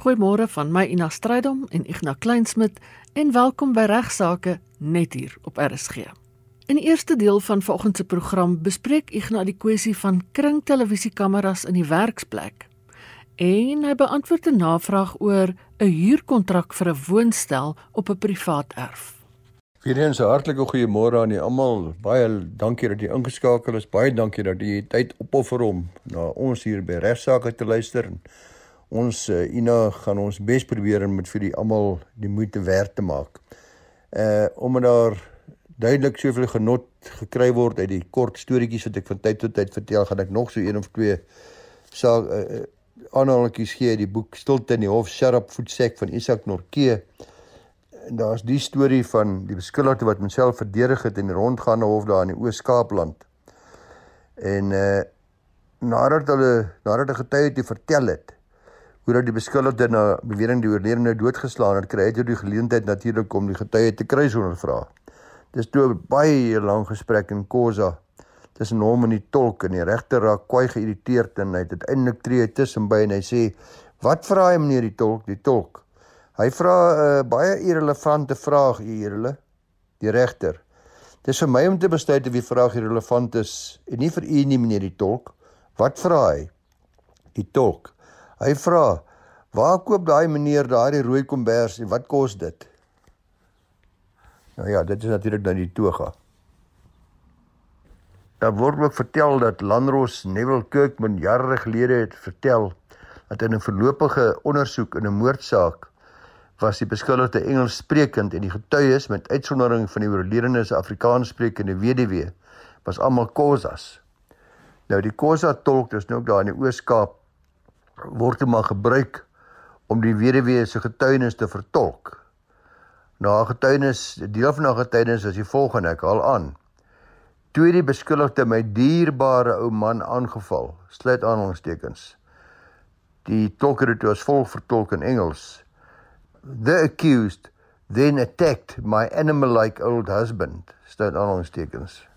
Goeiemôre van my Ina Strydom en Ignas Kleinsmid en welkom by Regsake net hier op RSG. In die eerste deel van vanoggend se program bespreek Ignas die kwessie van kringtelevisiekameras in die werksplek. En hy beantwoord 'n navraag oor 'n huurkontrak vir 'n woonstel op 'n privaat erf. Weereens 'n hartlike goeiemôre aan julle almal. Baie dankie dat jy ingeskakel is. Baie dankie dat jy tyd opoffer om na ons hier by Regsake te luister ons uh, Ina gaan ons bes probeer om met vir die almal die moeite werd te maak. Uh omdat daar duidelik soveel genot gekry word uit die kort storieetjies wat ek van tyd tot tyd vertel, gaan ek nog so een of twee saak uh, aanhalingetjies gee uit die boek Stilte in die Hof Sharp Voetsek van Isak Norke. En daar's die storie van die beskuldigde wat homself verdedig het in die rondgaande hof daar in die Oos-Kaapland. En uh nadat hulle nadat 'n getuie dit vertel het, hoe dat die beskuldigde na bewering die oorledene doodgeslaan het, kry hy toe die geleentheid natuurlik om die getuie te kry sonder vra. Dis toe 'n baie lang gesprek in Kosa tussen hom en die tolk en die regter raak kwai geïrriteerd en hy het uiteindelik tree tussenby en hy sê: "Wat vra hy meneer die tolk?" Die tolk. Hy vra 'n uh, baie irrelevante vraag hier hulle, die regter. Dis vir my om te besluit of die vraag irrelevant is en nie vir u nie meneer die tolk. Wat vra hy? Die tolk. Hy vra: "Waar koop daai meneer daai rooi kombers en wat kos dit?" Nou ja, dit is natuurlik dan die toga. Daar word ook vertel dat Landros Neville Kirkman jare gelede het vertel dat in 'n voorlopige ondersoek in 'n moordsaak was die beskuldigde Engels sprekend en die getuies met uitsondering van die oorledenes Afrikaans sprekende weduwee was almal Khoisas. Nou die Khoisa tolk is nou ook daar in die Oos-Kaap word dit maar gebruik om die weduwee se getuienis te vertolk. Na getuienis, deel van haar getuienis is die volgende, ek haal aan. Toe die beskuldigde my dierbare ou man aangeval, sluit aanhalingstekens. Die tolk het dit as volg vertolk in Engels. The accused then attacked my animal-like old husband, sluit aanhalingstekens.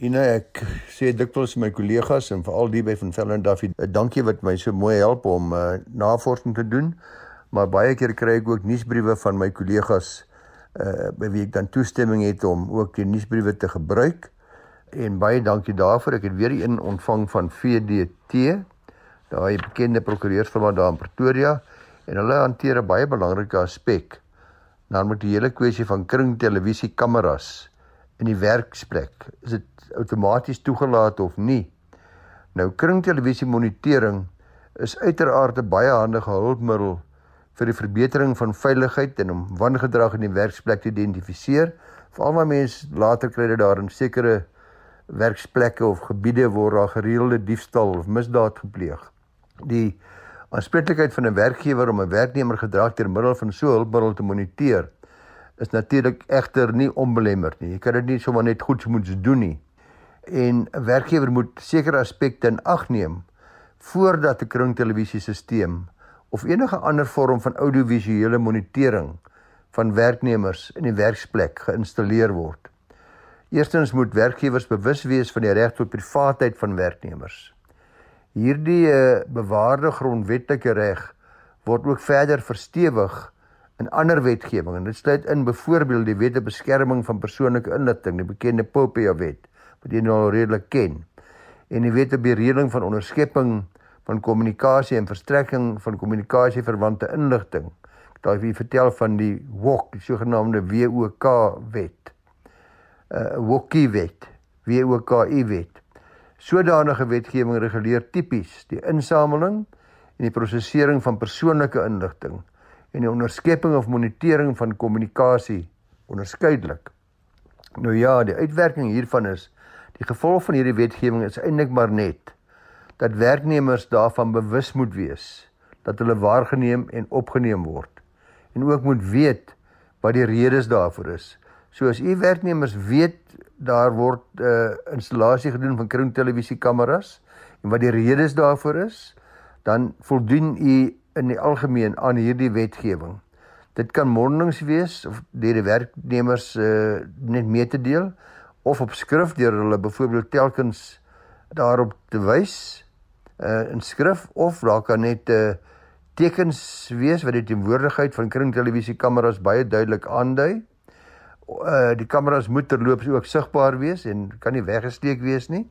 En ek sê dikwels my kollegas en veral die by van Velden Duffy, dankie wat my so mooi help om uh, navorsing te doen. Maar baie keer kry ek ook nuusbriewe van my kollegas uh by wie ek dan toestemming het om ook die nuusbriewe te gebruik. En baie dankie daarvoor. Ek het weer een ontvang van VDT, daai bekende prokureursfirma daar in Pretoria en hulle hanteer 'n baie belangrike aspek, naamlik die hele kwessie van kringtelevisiekameras in die werksplek. Is dit outomaties toegelaat of nie? Nou kringtelevisie monitering is uiteraard 'n baie handige hulpmiddel vir die verbetering van veiligheid en om wangedrag in die werksplek te identifiseer. Veral wanneer mense later kry dat daar in sekere werksplekke of gebiede word daar gereelde diefstal of misdaad gepleeg. Die aanspreeklikheid van 'n werkgewer om 'n werknemer gedrag deur middel van so 'n hulpmiddel te moniteer is natuurlik egter nie onbelemmerd nie. Jy kan dit nie sommer net goed moet doen nie. En 'n werkgewer moet sekere aspekte in ag neem voordat 'n kringtelevisiesisteem of enige ander vorm van audiovisuele monitering van werknemers in die werksplek geïnstalleer word. Eerstens moet werkgewers bewus wees van die reg tot privaatheid van werknemers. Hierdie uh, bewaarde grondwetlike reg word ook verder verstewig in ander wetgewing en dit sluit in byvoorbeeld die wet op beskerming van persoonlike inligting, die bekende POPIA wet wat jy nou redelik ken. En die wet op beredeling van onderskepping van kommunikasie en verstrekking van kommunikasie verwante inligting. Daai wie vertel van die WOK, die sogenaamde WOK wet. Uh WOKI wet, WOKI wet. Sodanige wetgewing reguleer tipies die insameling en die prosesering van persoonlike inligting en die onderskepping of monitering van kommunikasie onderskeidelik. Nou ja, die uitwerking hiervan is die gevolg van hierdie wetgewing is eintlik maar net dat werknemers daarvan bewus moet wees dat hulle waargeneem en opgeneem word en ook moet weet wat die redes daarvoor is. So as u werknemers weet daar word 'n uh, eh, installasie gedoen van kringtelevisiekameras en wat die redes daarvoor is, dan voldoen u in die algemeen aan hierdie wetgewing. Dit kan mondelings wees of deur die werknemers uh, net mee te deel of op skrif deur hulle byvoorbeeld telkens daarop te wys uh, in skrif of daar kan net 'n uh, tekens wees wat die teenwoordigheid van kringtelevisiekameras baie duidelik aandui. Uh die kameras moet terloops ook sigbaar wees en kan nie weggesteek wees nie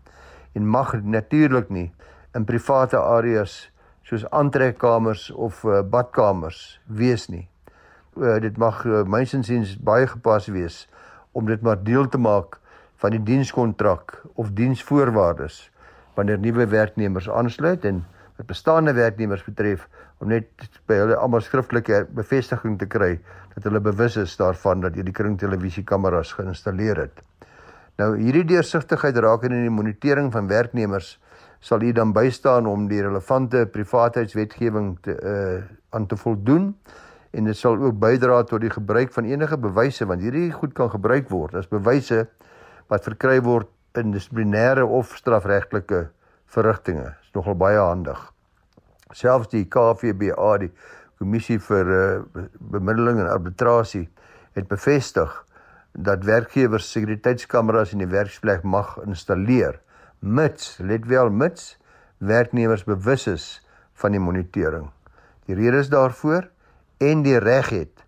en mag natuurlik nie in private areas soos aantrekkamers of uh, badkamers wees nie. Uh, dit mag uh, mynsinsiens baie gepas wees om dit maar deel te maak van die dienskontrak of diensvoorwaardes wanneer nuwe werknemers aansluit en wat bestaande werknemers betref om net by hulle almal skriftelike bevestiging te kry dat hulle bewus is daarvan dat hierdie kringtelevisiekameras geïnstalleer het. Nou hierdie deursigtigheid raak in die monitering van werknemers sal u dan bystaan om die relevante privaatheidswetgewing te uh aan te voldoen en dit sal ook bydra tot die gebruik van enige bewyse want hierdie goed kan gebruik word as bewyse wat verkry word in dissiplinêre of strafregtelike verrigtinge. Dit is nogal baie handig. Selfs die KVBA, die Kommissie vir uh, Bemiddeling en Arbitrasie, het bevestig dat werkgewers sekuriteitskameras in die werksplek mag installeer mits, let wel mits werknemers bewus is van die monitering. Die rede is daarvoor en die reg het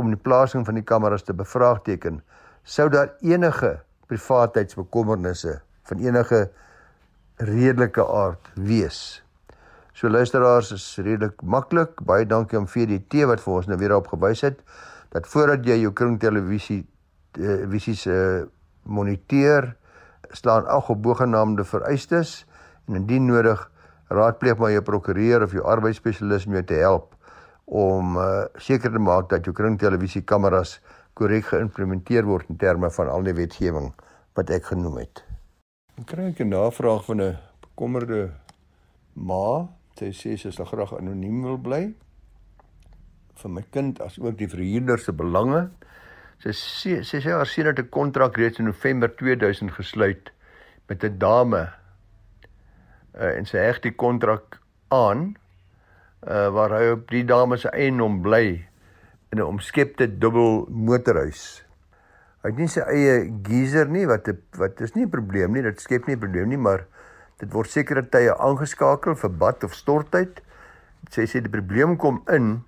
om die plasing van die kameras te bevraagteken sou daar enige privaatheidsbekommernisse van enige redelike aard wees. So luisteraars is redelik maklik. Baie dankie aan VDT wat vir ons nou weer op gewys het dat voordat jy jou kringtelevisie uh, visies uh, moniteer staan ag op bogenaamde vereistes en indien nodig raadpleeg maar jou prokureur of jou arbeidsspesialis om jou te help om uh, seker te maak dat jou kringtelevisiekameras korrek geïmplementeer word in terme van al die wetgewing wat ek genoem het. Ek kry 'n navraag van 'n bekommerde ma. Sy sê sy sal graag anoniem wil bly vir my kind as ook die verhuurder se belange. Sy sê sy haar seun het 'n kontrak reeds in November 2000 gesluit met 'n dame. Uh, en sy heg die kontrak aan uh waar hy op die dame se eiendom bly in 'n omskepte dubbel motorhuis. Hy het nie sy eie geyser nie wat wat is nie 'n probleem nie, dit skep nie 'n probleem nie, maar dit word sekere tye aangeskakel vir bad of storttyd. Sy sê die probleem kom in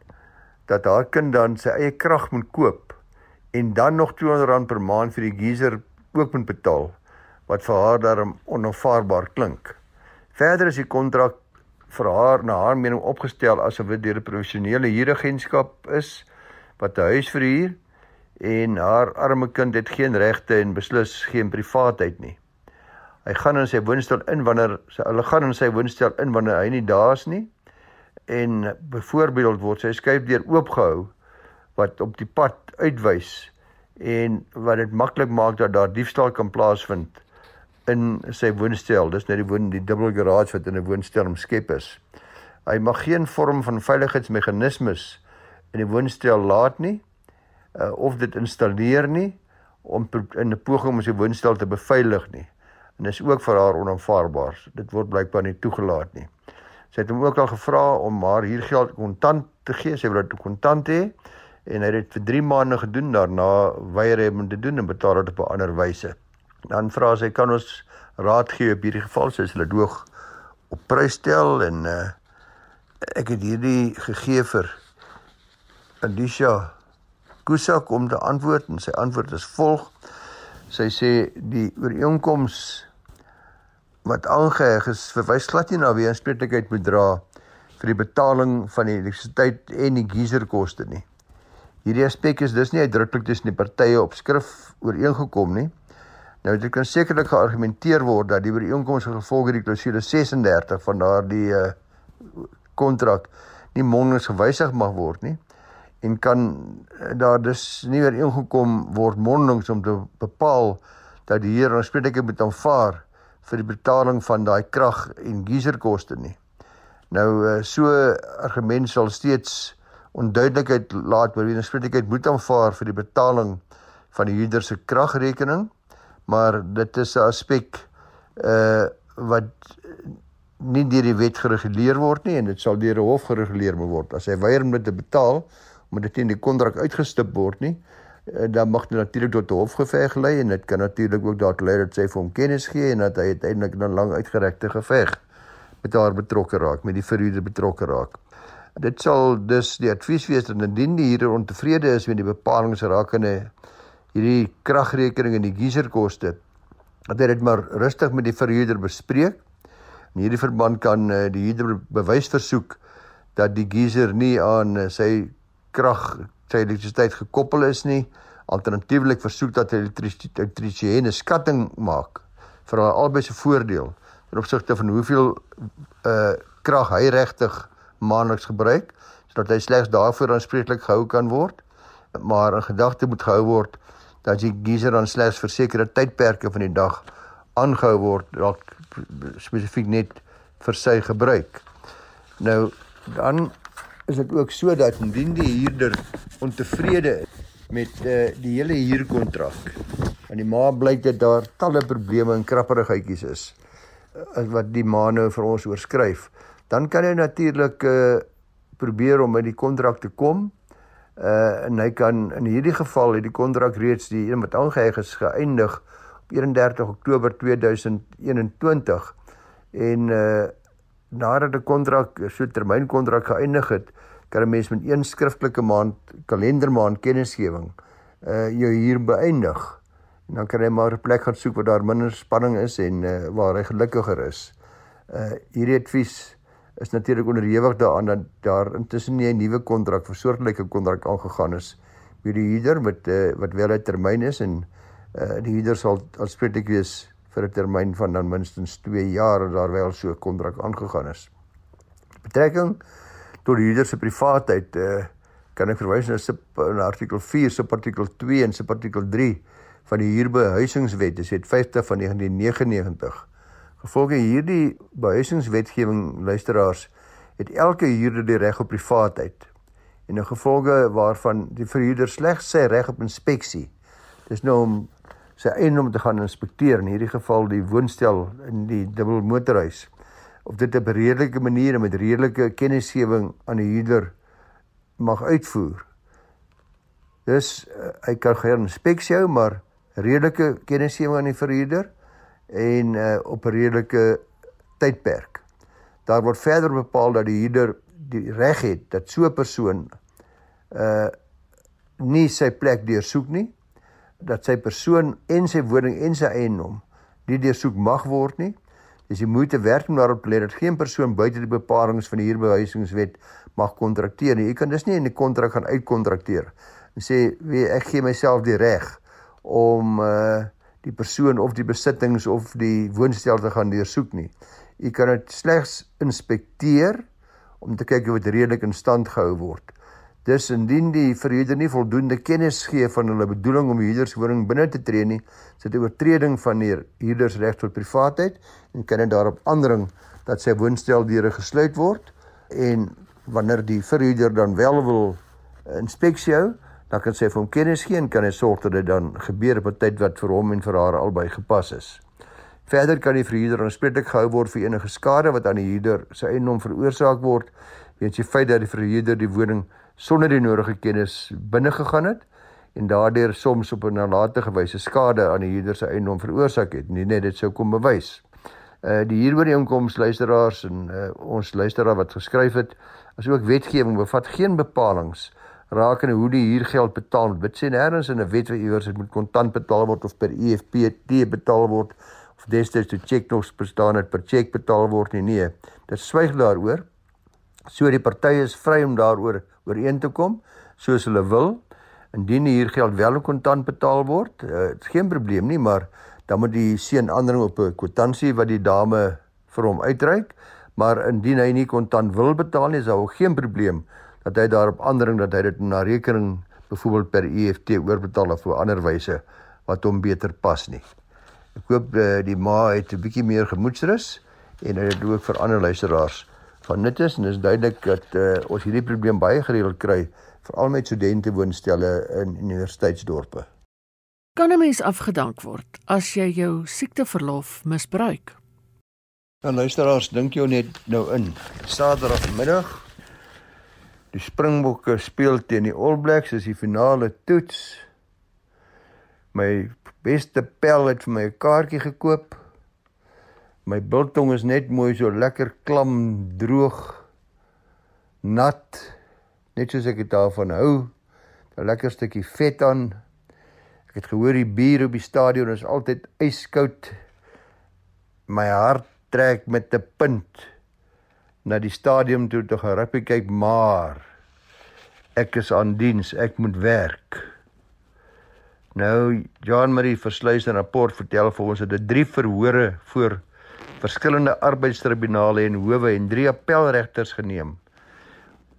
dat haar kind dan sy eie krag moet koop en dan nog R200 per maand vir die geyser ook moet betaal wat vir haar daarom onaanvaarbaar klink. Verder is die kontrak vir haar na haar mening opgestel asof dit deur 'n professionele huuragentskap is wat 'n huis verhuur en haar arme kind het geen regte en beslis geen privaatheid nie. Hy gaan in sy woonstel in wanneer sy hulle gaan in sy woonstel in wanneer hy nie daar is nie. En byvoorbeeld word sy skuifdeur oopgehou wat op die pad uitwys en wat dit maklik maak dat daar diefstal kan plaasvind in sy woonstel. Dis net die woon die dubbel garage wat in 'n woonstel omskep is. Hy mag geen vorm van veiligheidsmeganismes in die woonstel laat nie uh, of dit installeer nie om in 'n poging om sy woonstel te beveilig nie. En dis ook vir haar onaanvaarbaar. Dit word blykbaar nie toegelaat nie. Sy het hom ook al gevra om haar huurgeld kontant te gee. Sy wil dit kontant hê en hy het dit vir 3 maande gedoen daarna weier hy om te doen en betaal dit op 'n ander wyse. Dan vra sy kan ons raad gee op hierdie geval soos hulle doog op prys stel en uh, ek het hierdie gegee vir Alicia Kusak om te antwoord en sy antwoord is volg. Sy sê die ooreenkoms wat aangeheg is verwys glad nie na wie aanspreeklikheid moet dra vir die betaling van die elektrisiteit en die geyserkoste nie. Hierdie aspek is dus nie uitdruklik tussen die partye op skrif ooreengekom nie. Nou dit kan sekerlik geargumenteer word dat die ooreenkoms gevolge die klousule 36 van daardie uh kontrak nie mondeling gewysig mag word nie en kan uh, daar dus nie ooreengekom word mondelings om te bepaal dat die heer aanspreeklik moet aanvaar vir die betaling van daai krag en geyserkoste nie. Nou uh, so argument sal steeds onduidelikheid laat oor wie aanspreeklikheid moet aanvaar vir die betaling van die huurder se kragrekening, maar dit is 'n aspek uh wat nie deur die wet gereguleer word nie en dit sal deur 'n hof gereguleer moet word. As hy weier om dit te betaal, moet dit in die kontrak uitgestip word nie. Uh, dan mag dit natuurlik tot 'n hofgeveg lei en dit kan natuurlik ook daartoe lei dat sy vir hom kennis gee en dat hy uiteindelik 'n lang uitgerekte geveg met haar betrokke raak, met die verhuurder betrokke raak. Dit sal dus die advies wees dat indien die huurder ontevrede is met die bepalinge rakende hierdie kragrekening en die geyserkoste, dat hy dit maar rustig met die verhuurder bespreek. In hierdie verband kan uh, die huurder bewys versoek dat die geyser nie aan uh, sy krag, sy elektrisiteit gekoppel is nie. Alternatiefelik versoek dat hy elektriesien 'n skatting maak vir albei se voordeel in opsigte van hoeveel uh krag hy regtig maandeliks gebruik sodat hy slegs daarvoor aanspreeklik gehou kan word. Maar in gedagte moet gehou word dat die geyser dan slegs vir sekere tydperke van die dag aangehou word dalk spesifiek net vir sy gebruik. Nou dan is dit ook so dat indien die huurder ontevrede is met uh, die hele huurkontrak en die ma blyk dat daar talle probleme en krapperigheidjies is uh, wat die ma nou vir ons oorskryf dan kan hy natuurlik uh probeer om met die kontrak te kom. Uh en hy kan in hierdie geval het die kontrak reeds die een wat aangeheg is geëindig op 31 Oktober 2021 en uh nadat die kontrak so termynkontrak geëindig het, kan 'n mens met een skriftelike maand kalendermaand kennisgewing uh jou hier beëindig. En dan kan hy maar 'n plek gaan soek waar daar minder spanning is en uh waar hy gelukkiger is. Uh hierdie advies is natuurlik onderhewig daaraan dat daar intussen nie 'n nuwe kontrak vir soortgelyke kontrak aangegaan is met die huurder met uh, wat wel 'n termyn is en uh, die huurder sal aanspreeklik wees vir 'n termyn van dan minstens 2 jaar as daar wel so 'n kontrak aangegaan is. Betrekking tot die huurder se privaatheid uh, kan ek verwys na sub na artikel 4 subartikel 2 en subartikel 3 van die huurbehuisingswet, dit is 50 van 1999 Gevolge hierdie behuisingswetgewing luisteraars het elke huurder die reg op privaatheid en 'n gevolge waarvan die verhuurder slegs sy reg op inspeksie. Dis nou om sy eiendom te gaan inspekteer in hierdie geval die woonstel in die dubbelmotorhuis of dit op 'n redelike manier met redelike kennisgewing aan die huurder mag uitvoer. Dus uh, hy kan geen inspeksie hou maar redelike kennisgewing aan die verhuurder en uh, op 'n redelike tydperk. Daar word verder bepaal dat die huurder die reg het dat so 'n persoon uh nie sy plek deursoek nie, dat sy persoon en sy woning en sy eiendom nie deursoek mag word nie. Dis die moeite werd om daarop te let dat geen persoon buite die bepalinge van die huurbehuisingswet mag kontrakteer nie. Jy kan dus nie in die kontrak gaan uitkontrakteer en sê, "Wie ek gee myself die reg om uh die persoon of die besittings of die woonstel te gaan deursoek nie. U kan dit slegs inspekteer om te kyk of dit redelik in stand gehou word. Dus indien die verhuurder nie voldoende kennis gee van hulle bedoeling om die huurderswoning binne te tree nie, is dit 'n oortreding van die huurdersreg tot privaatheid en kan dit daarop aandring dat sy woonstel deure gesluit word en wanneer die verhuurder dan wel wil inspeksie hou, dan kan sy vir hom kennis gee en kan hy sorg dat dit dan gebeur op 'n tyd wat vir hom en vir haar albei gepas is. Verder kan die verhuurder aanspreeklik gehou word vir enige skade wat aan die huurder se eiendom veroorsaak word weens die feit dat die verhuurder die woning sonder die nodige kennis binne gegaan het en daardeur soms op 'n nalatige wyse skade aan die huurder se eiendom veroorsaak het. Nie net dit sou kom bewys. Uh die huurooreenkoms luisteraars en uh, ons luisteraar wat geskryf het, asook wetgewing bevat geen bepalinge rakende hoe die huurgeld betaal word. Dit sê nêrens in 'n wet wat iewers dit moet kontant betaal word of per EFT betaal word of destyds toe cheque nog bestaan het per cheque betaal word nie. Nee, dit swyg daaroor. So die partye is vry om daaroor ooreen te kom soos hulle wil. Indien die huurgeld wel kontant betaal word, uh, geen probleem nie, maar dan moet die seun aandring op 'n kwitansie wat die dame vir hom uitreik. Maar indien hy nie kontant wil betaal nie, is daar ook geen probleem dat hy daarop aandring dat hy dit na rekening byvoorbeeld per EFT oorbetaal of op ander wyse wat hom beter pas nie. Ek hoop uh, die ma het 'n bietjie meer gemoedsrus en dit het ook vir ander luisteraars van nut is en dit is duidelik dat uh, ons hierdie probleem baie gereeld kry veral met studente woonstelle in universiteitsdorpe. Kan 'n mens afgedank word as jy jou siekteverlof misbruik? Nou, luisteraars, dink jy net nou in. Saterdagmiddag Die Springbokke speel teen die All Blacks as die finale toets. My beste pel het vir my 'n kaartjie gekoop. My biltong is net mooi so lekker klam droog. nat net soos ek dit daarvan hou. 'n Lekker stukkie vet aan. Ek het gehoor die bier op die stadion is altyd yskoud. My hart trek met 'n punt na die stadion toe te gaan rugby kyk, maar ek is aan diens, ek moet werk. Nou John Marie versluis 'n rapport vertel vir ons dat dit drie verhore voor verskillende arbeidstribunale en howe en drie appelregters geneem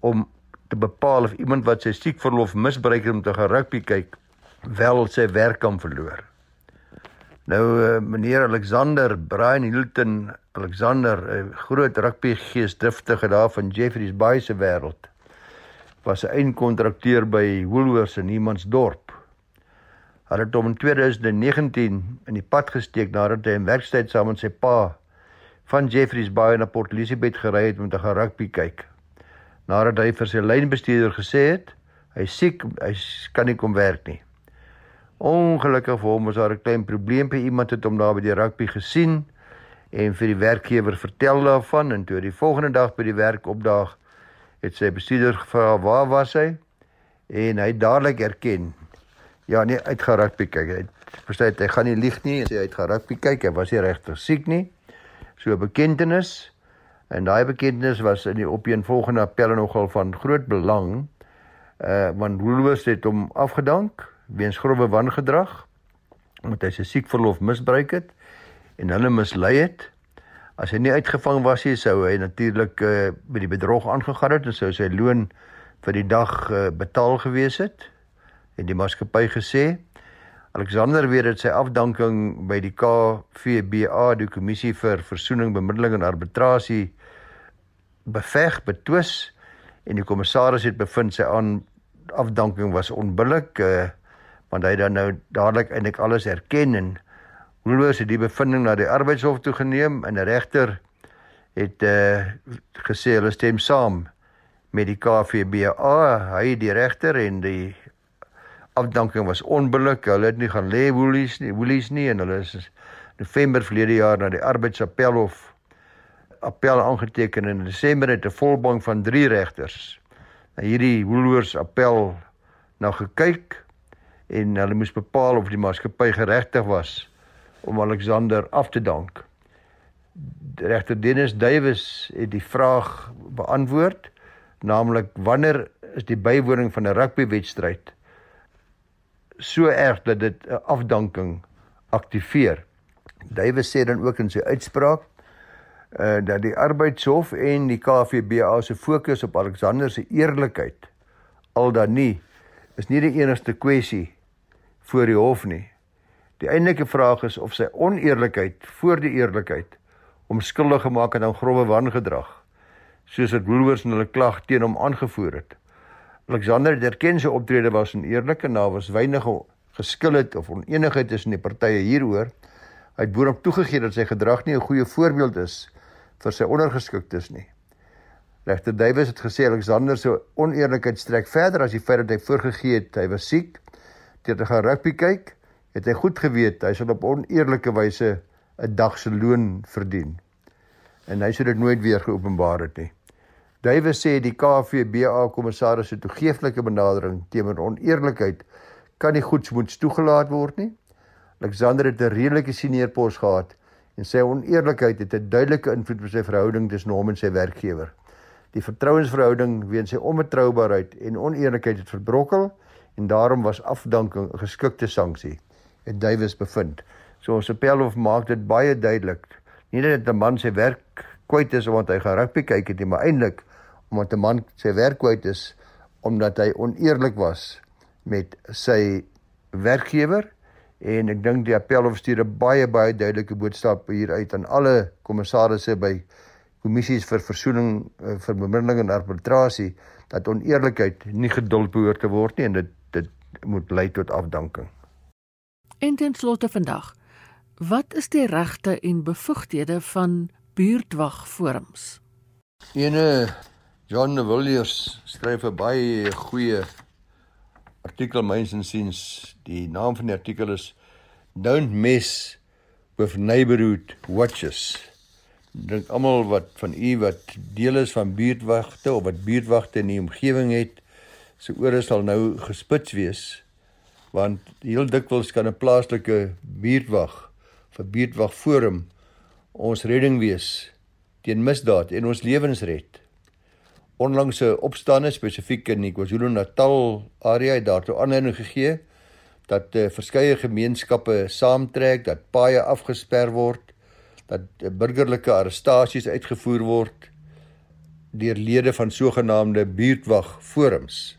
om te bepaal of iemand wat sy siekverlof misbruik om te gaan rugby kyk wel sy werk kan verloor. Nou uh, meneer Alexander Brian Hilton Alexander 'n uh, groot rugby geesdriftige daar van Jeffreys Bay se wêreld was 'n eindkontrakteur by Woolworths in Niemandsdorp. Hy het hom in 2019 in die pad gesteek nadat hy in werkstyd saam met sy pa van Jeffreys Bay na Port Elizabeth gery het om te gaan rugby kyk. Nadat hy vir sy lynbestuurder gesê het hy siek, hy kan nie kom werk nie. Ongelukkig vir hom was daar 'n klein probleempie. Iemand het hom daar by die rugby gesien en vir die werkgewer vertel daarvan en toe die volgende dag by die werk opdaag, het sy bestuurder gevra waar was hy en hy dadelik erken. Ja, nee, uit gaan rugby kyk. Hy verstaan hy gaan nie lieg nie sê hy het gaan rugby kyk. Hy was nie regtig siek nie. So bekentenis en daai bekentenis was in die opeenvolgende appelle nogal van groot belang. Uh want Woolworths het hom afgedank weens grove wangedrag omdat hy sy siekverlof misbruik het en hulle mislei het. As hy nie uitgevang was nie, sou hy natuurlik uh, by die bedrog aangegaan het en sou sy loon vir die dag uh, betaal gewees het. En die maatskappy gesê Alexander weet dit sy afdanking by die KVBA, die kommissie vir versoening, bemiddeling en arbitrasie beveg, betwis en die kommissaris het bevind sy aan afdanking was onbillik. Uh, want hy dan nou dadelik eintlik alles erken en Woolworths het die bevinding na die arbeidshof toe geneem en 'n regter het uh, gesê hulle stem saam met die KVBA, hy die regter en die afdanking was onbillik. Hulle het nie gaan lê Woolies nie, Woolies nie en hulle is November verlede jaar na die arbeidsappelhof appel aangeteken en in Desember het 'n volbank van 3 regters na hierdie Woolworths appel na gekyk en hulle moes bepaal of die maatskappy geregtig was om Alexander af te dank. Regter Dennis Duwys het die vraag beantwoord, naamlik wanneer is die bywoning van 'n rugbywedstryd so erg dat dit 'n afdanking aktiveer. Duwys sê dan ook in sy uitspraak uh dat die arbeidshof en die KVBA se fokus op Alexander se eerlikheid al dan nie is nie die enigste kwessie voor die hof nie. Die eintlike vraag is of sy oneerlikheid voor die eerlikheid hom skuldig gemaak het aan grove wangedrag, soos dit Woolworths in hulle klag teen hom aangevoer het. Alexander het erken sy optrede was oneerlik en daar was weinig geskil het of onenigheid tussen die partye hieroor. Hy het boonop toegegee dat sy gedrag nie 'n goeie voorbeeld is vir sy ondergeskiktes nie. Regter Davies het gesê Alexander se oneerlikheid strek verder as die feit dat hy voorgegee het hy was siek deur te gaan rugby kyk, het hy goed geweet hy sal op oneerlike wyse 'n dag se loon verdien. En hy sou dit nooit weer geopenbaar het nie. Duwe sê die KVBA kommissaris se toegeeflike benadering teenoor oneerlikheid kan nie goedsmoeds toegelaat word nie. Alexander het 'n redelike senior pos gehad en sy oneerlikheid het 'n duidelike invloed op sy verhouding tussen hom en sy werkgewer. Die vertrouensverhouding weens sy onbetroubaarheid en oneerlikheid het verbrokkel en daarom was afdanking 'n geskikte sanksie, het Duwys bevind. So ons appelhof maak dit baie duidelik. Nie dat 'n man sy werk kwyt is omdat hy gaan rugby kyk het nie, maar eintlik omdat 'n man sy werk kwyt is omdat hy oneerlik was met sy werkgewer en ek dink die appelhof stuur 'n baie baie duidelike boodskap hier uit aan alle kommissarisse by kommissies vir versoening eh, vir bemiddeling en arbitrasie dat oneerlikheid nie geduld behoort te word nie en dit moet lei tot afdanking. En ten slotte vandag, wat is die regte en bevoegdhede van buurtwagforums? Ene John Villiers skryf 'n baie goeie artikel myns insiens. Die naam van die artikel is Don't mess with neighborhood watches. dink almal wat van u wat deel is van buurtwagte of wat buurtwagte in die omgewing het, se ore sal nou gespits wees want heel dikwels kan 'n plaaslike buurtwag vir buurtwag forum ons redding wees teen misdaad en ons lewens red. Onlangse opstande spesifiek in die KwaZulu-Natal area het daartoe aanleiding gegee dat uh, verskeie gemeenskappe saamtrek, dat paaie afgesper word, dat uh, burgerlike arrestasies uitgevoer word deur lede van sogenaamde buurtwag forums.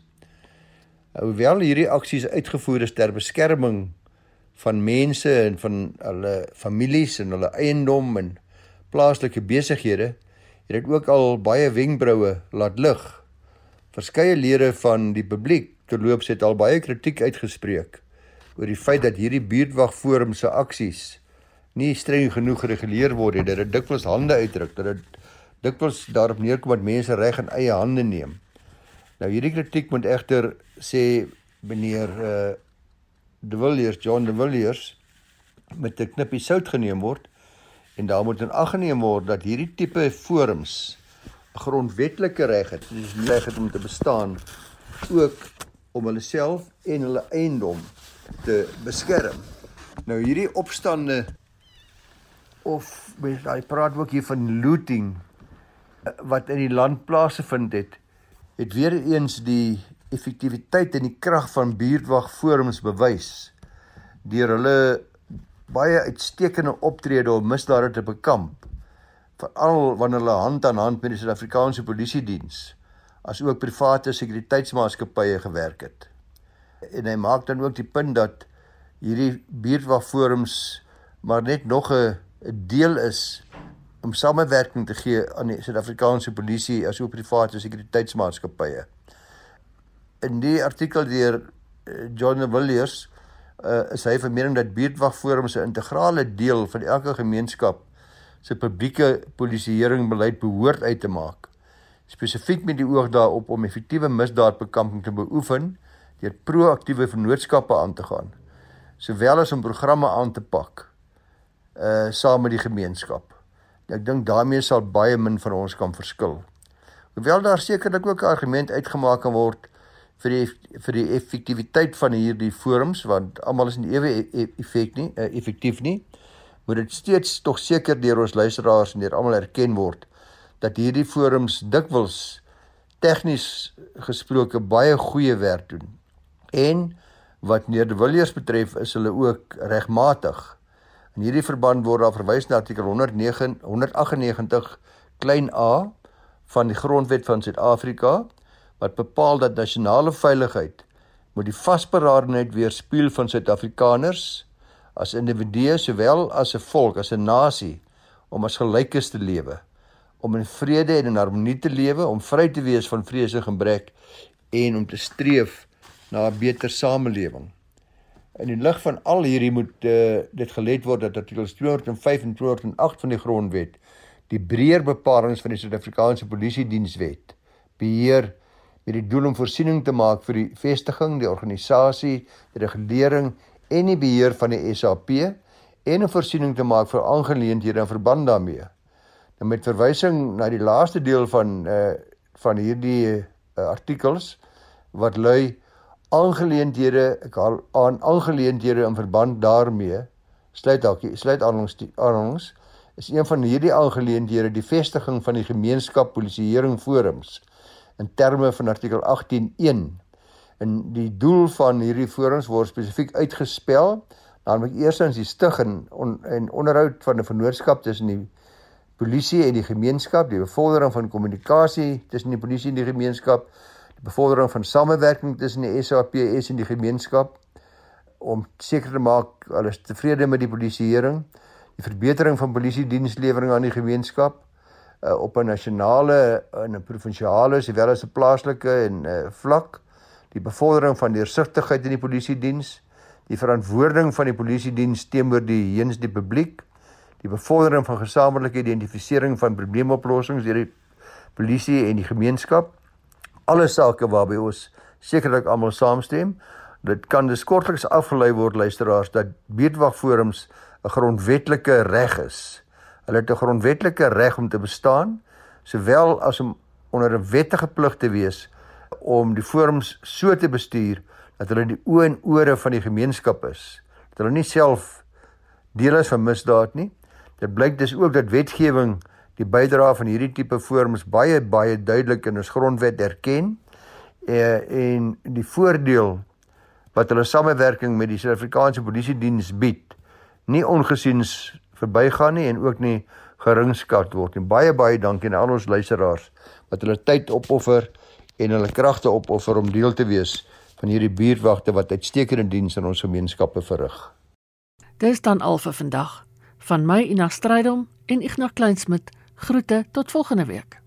Hoewel hierdie aksies uitgevoer is ter beskerming van mense en van hulle families en hulle eiendom en plaaslike besighede, het dit ook al baie wenkbroue laat lig. Verskeie lede van die publiek terloops het al baie kritiek uitgespreek oor die feit dat hierdie buurtwagforum se aksies nie streng genoeg gereguleer word nie, dit dikwels hande uitdruk, dat dit dikwels daarop neerkom dat mense reg in eie hande neem. Nou hierdie kritiek moet egter sê meneer uh De Villiers, John De Villiers met 'n knippie sout geneem word en daar moet in ag geneem word dat hierdie tipe forums grondwetlike reg het, dis reg het om te bestaan ook om hulle self en hulle eiendom te beskerm. Nou hierdie opstande of mens daai praat ook hier van looting wat in die land plaasgevind het, het weer eens die effektiwiteit en die krag van buurtwagforums bewys deur hulle baie uitstekende optrede om misdade te bekamp veral wanneer hulle hand aan hand met die Suid-Afrikaanse Polisie diens as ook private sekuriteitsmaatskappye gewerk het. En hy maak dan ook die punt dat hierdie buurtwagforums maar net nog 'n deel is om samewerking te gee aan die Suid-Afrikaanse polisie as ook private sekuriteitsmaatskappye. In die artikel deur eh, John Villiers uh, is hy van mening dat buurtwagforums 'n integrale deel van elke gemeenskap se publieke polisieering beleid behoort uit te maak spesifiek met die oog daarop om effektiewe misdaadbekamping te beoefen deur proaktiewe vennootskappe aan te gaan sowel as om programme aan te pak uh saam met die gemeenskap. Ek dink daarmee sal baie min van ons kan verskil. Hoewel daar sekerlik ook 'n argument uitgemaak kan word vir die vir die effektiwiteit van hierdie forums want almal is nie ewe e-, e-, effek nie, uh, effektief nie. Moet dit steeds tog seker deur ons luisteraars en deur almal erken word dat hierdie forums dikwels tegnies gesproke baie goeie werk doen en wat Nederwilliers betref is hulle ook regmatig. In hierdie verband word daar verwys na artikel 109 198 klein a van die grondwet van Suid-Afrika wat bepaal dat nasionale veiligheid moet die vasberadenheid weerspieël van Suid-Afrikaners as individue sowel as 'n volk as 'n nasie om as gelykes te lewe om in vrede en in harmonie te lewe om vry te wees van vrese en gebrek en om te streef na 'n beter samelewing. In die lig van al hierdie moet uh, dit gelet word dat artikels 205 en 208 van die grondwet die breër bepalinge van die Suid-Afrikaanse Polisie Dienswet beheer met die doel om voorsiening te maak vir die vestiging, die organisasie, die regulering en die beheer van die SAP en 'n voorsiening te maak vir aangeleenthede in verband daarmee. Nou met verwysing na die laaste deel van uh van hierdie uh, artikels wat lui aangeleenthede ek haal aan aangeleenthede in verband daarmee sluit dalk sluit aan ons aan ons is een van hierdie aangeleenthede die vestiging van die gemeenskap polisieering forums in terme van artikel 18.1 en die doel van hierdie forums word spesifiek uitgespel naamlik eerstens die stig en, on, en onderhoud van 'n vennootskap tussen die polisie en die gemeenskap die bevordering van kommunikasie tussen die polisie en die gemeenskap bevordering van samewerking tussen die SAPS en die gemeenskap om seker te maak hulle is tevrede met die polisieering, die verbetering van polisie dienslewering aan die gemeenskap uh, op 'n nasionale en 'n provinsiale sowel as 'n plaaslike en uh, vlak, die bevordering van deursigtigheid in die polisie diens, die verantwoording van die polisie diens teenoor die heens die publiek, die bevordering van gesamentlike identifisering van probleemoplossings deur die polisie en die gemeenskap alle sake waarby ons sekerlik almal saamstem. Dit kan dus kortliks afgelei word luisteraars dat beedwagforums 'n grondwetlike reg is. Hulle het 'n grondwetlike reg om te bestaan, sowel as om onder 'n wettige plig te wees om die forums so te bestuur dat hulle die oë en ore van die gemeenskap is. Dat hulle nie self deel is van misdaad nie. Dit blyk dus ook dat wetgewing die bydrae van hierdie tipe forums baie baie duidelik in ons grondwet erken eh, en die voordeel wat hulle samewerking met die Suid-Afrikaanse Polisie Diens bied nie ongesiens verbygaan nie en ook nie geringskat word nie. Baie baie dankie aan al ons luisteraars wat hulle tyd opoffer en hulle kragte opoffer om deel te wees van hierdie buurtwagte wat uitstekende diens in ons gemeenskappe verrig. Dis dan al vir vandag. Van my Ina Strydom en Ignas Kleinsmid groete tot volgende week.